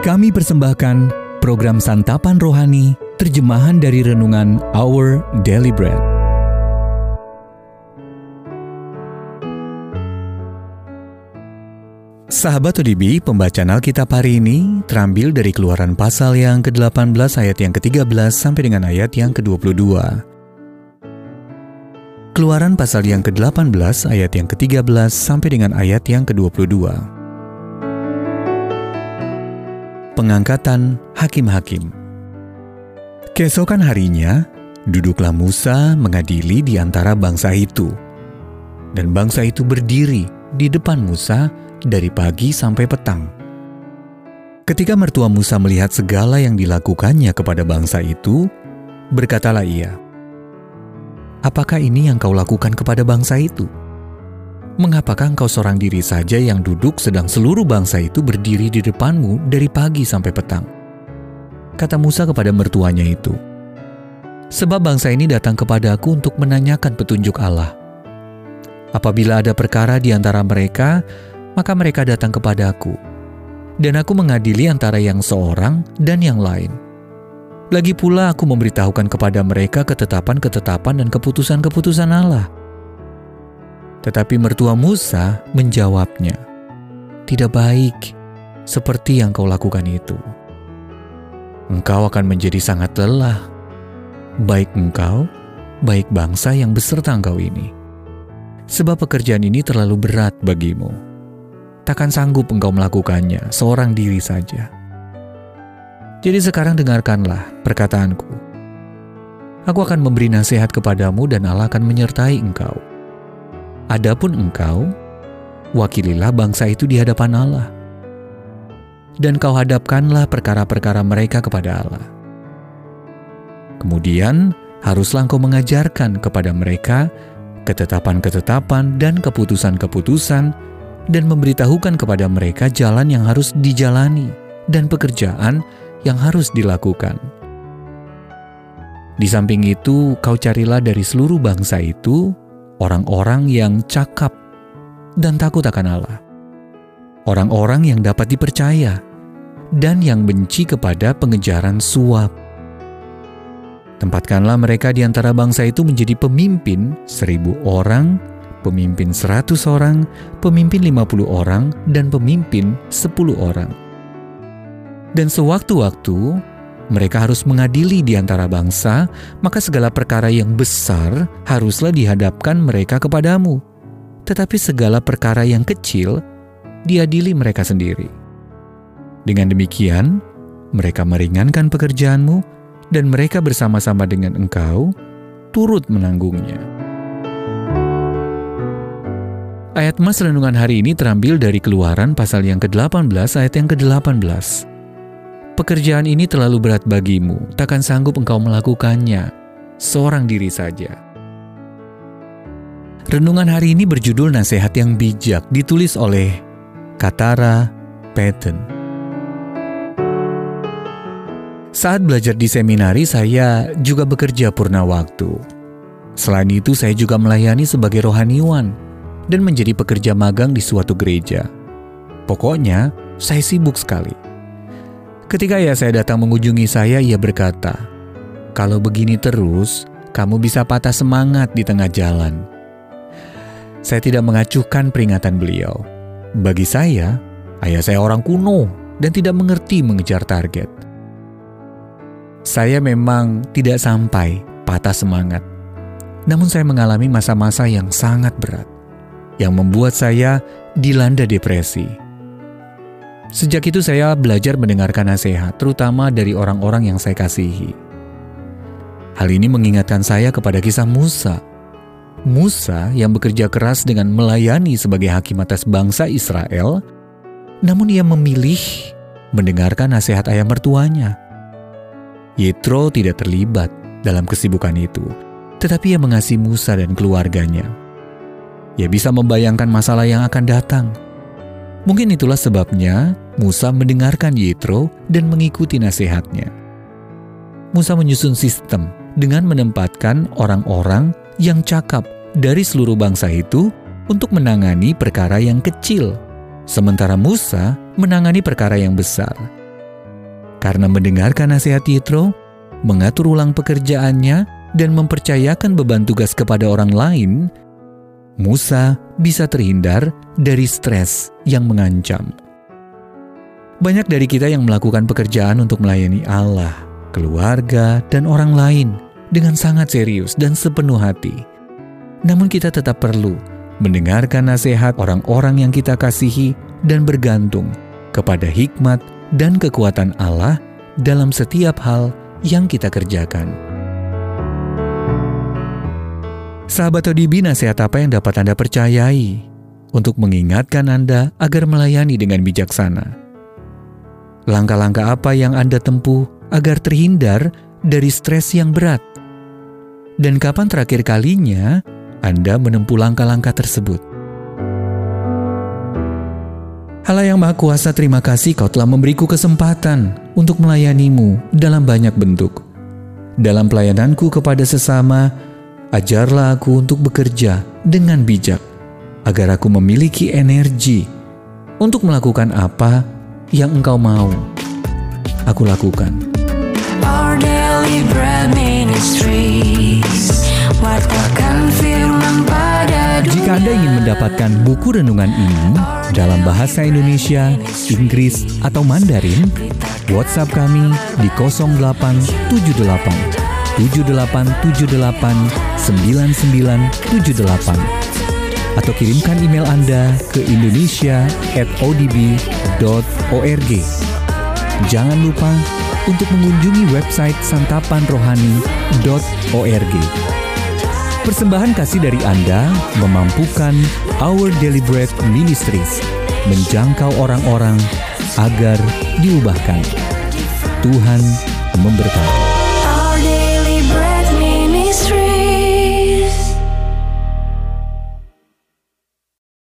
Kami persembahkan program Santapan Rohani, terjemahan dari Renungan Our Daily Bread. Sahabat ODB, pembacaan Alkitab hari ini terambil dari keluaran pasal yang ke-18 ayat yang ke-13 sampai dengan ayat yang ke-22. Keluaran pasal yang ke-18 ayat yang ke-13 sampai dengan ayat yang ke-22. Pengangkatan hakim-hakim. Keesokan harinya, duduklah Musa mengadili di antara bangsa itu. Dan bangsa itu berdiri di depan Musa dari pagi sampai petang. Ketika mertua Musa melihat segala yang dilakukannya kepada bangsa itu, berkatalah ia, "Apakah ini yang kau lakukan kepada bangsa itu? Mengapakah engkau seorang diri saja yang duduk sedang seluruh bangsa itu berdiri di depanmu dari pagi sampai petang?" Kata Musa kepada mertuanya itu, "Sebab bangsa ini datang kepada aku untuk menanyakan petunjuk Allah." Apabila ada perkara di antara mereka, maka mereka datang kepadaku, dan aku mengadili antara yang seorang dan yang lain. Lagi pula aku memberitahukan kepada mereka ketetapan-ketetapan dan keputusan-keputusan Allah. Tetapi mertua Musa menjawabnya, "Tidak baik seperti yang kau lakukan itu. Engkau akan menjadi sangat lelah, baik engkau, baik bangsa yang beserta engkau ini, sebab pekerjaan ini terlalu berat bagimu." takkan sanggup engkau melakukannya seorang diri saja. Jadi sekarang dengarkanlah perkataanku. Aku akan memberi nasihat kepadamu dan Allah akan menyertai engkau. Adapun engkau, wakililah bangsa itu di hadapan Allah. Dan kau hadapkanlah perkara-perkara mereka kepada Allah. Kemudian, haruslah engkau mengajarkan kepada mereka ketetapan-ketetapan dan keputusan-keputusan dan memberitahukan kepada mereka jalan yang harus dijalani dan pekerjaan yang harus dilakukan. Di samping itu, kau carilah dari seluruh bangsa itu orang-orang yang cakap dan takut akan Allah, orang-orang yang dapat dipercaya, dan yang benci kepada pengejaran suap. Tempatkanlah mereka di antara bangsa itu menjadi pemimpin seribu orang pemimpin 100 orang, pemimpin 50 orang, dan pemimpin 10 orang. Dan sewaktu-waktu mereka harus mengadili di antara bangsa, maka segala perkara yang besar haruslah dihadapkan mereka kepadamu. Tetapi segala perkara yang kecil diadili mereka sendiri. Dengan demikian, mereka meringankan pekerjaanmu dan mereka bersama-sama dengan engkau turut menanggungnya. Ayat Mas Renungan hari ini terambil dari keluaran pasal yang ke-18 ayat yang ke-18. Pekerjaan ini terlalu berat bagimu, takkan sanggup engkau melakukannya, seorang diri saja. Renungan hari ini berjudul Nasihat yang Bijak, ditulis oleh Katara Patton. Saat belajar di seminari, saya juga bekerja purna waktu. Selain itu, saya juga melayani sebagai rohaniwan dan menjadi pekerja magang di suatu gereja. Pokoknya, saya sibuk sekali. Ketika ayah saya datang mengunjungi saya, ia berkata, "Kalau begini terus, kamu bisa patah semangat di tengah jalan." Saya tidak mengacuhkan peringatan beliau. Bagi saya, ayah saya orang kuno dan tidak mengerti mengejar target. Saya memang tidak sampai patah semangat, namun saya mengalami masa-masa yang sangat berat yang membuat saya dilanda depresi. Sejak itu saya belajar mendengarkan nasihat, terutama dari orang-orang yang saya kasihi. Hal ini mengingatkan saya kepada kisah Musa. Musa yang bekerja keras dengan melayani sebagai hakim atas bangsa Israel, namun ia memilih mendengarkan nasihat ayah mertuanya. Yitro tidak terlibat dalam kesibukan itu, tetapi ia mengasihi Musa dan keluarganya. Ia bisa membayangkan masalah yang akan datang. Mungkin itulah sebabnya Musa mendengarkan Yitro dan mengikuti nasihatnya. Musa menyusun sistem dengan menempatkan orang-orang yang cakap dari seluruh bangsa itu untuk menangani perkara yang kecil, sementara Musa menangani perkara yang besar. Karena mendengarkan nasihat Yitro, mengatur ulang pekerjaannya, dan mempercayakan beban tugas kepada orang lain, Musa bisa terhindar dari stres yang mengancam. Banyak dari kita yang melakukan pekerjaan untuk melayani Allah, keluarga, dan orang lain dengan sangat serius dan sepenuh hati. Namun, kita tetap perlu mendengarkan nasihat orang-orang yang kita kasihi dan bergantung kepada hikmat dan kekuatan Allah dalam setiap hal yang kita kerjakan. Sahabat ODB, nasihat apa yang dapat Anda percayai untuk mengingatkan Anda agar melayani dengan bijaksana? Langkah-langkah apa yang Anda tempuh agar terhindar dari stres yang berat? Dan kapan terakhir kalinya Anda menempuh langkah-langkah tersebut? Allah yang Maha Kuasa, terima kasih Kau telah memberiku kesempatan untuk melayanimu dalam banyak bentuk. Dalam pelayananku kepada sesama, ajarlah aku untuk bekerja dengan bijak, agar aku memiliki energi untuk melakukan apa yang engkau mau. Aku lakukan. Our daily bread ministries, Jika Anda ingin mendapatkan buku renungan ini dalam bahasa Indonesia, Inggris, atau Mandarin, WhatsApp kami di 0878 7878 9978 atau kirimkan email Anda ke indonesia@odb.org. Jangan lupa untuk mengunjungi website santapanrohani.org. Persembahan kasih dari Anda memampukan Our Deliberate Ministries menjangkau orang-orang agar diubahkan. Tuhan memberkati.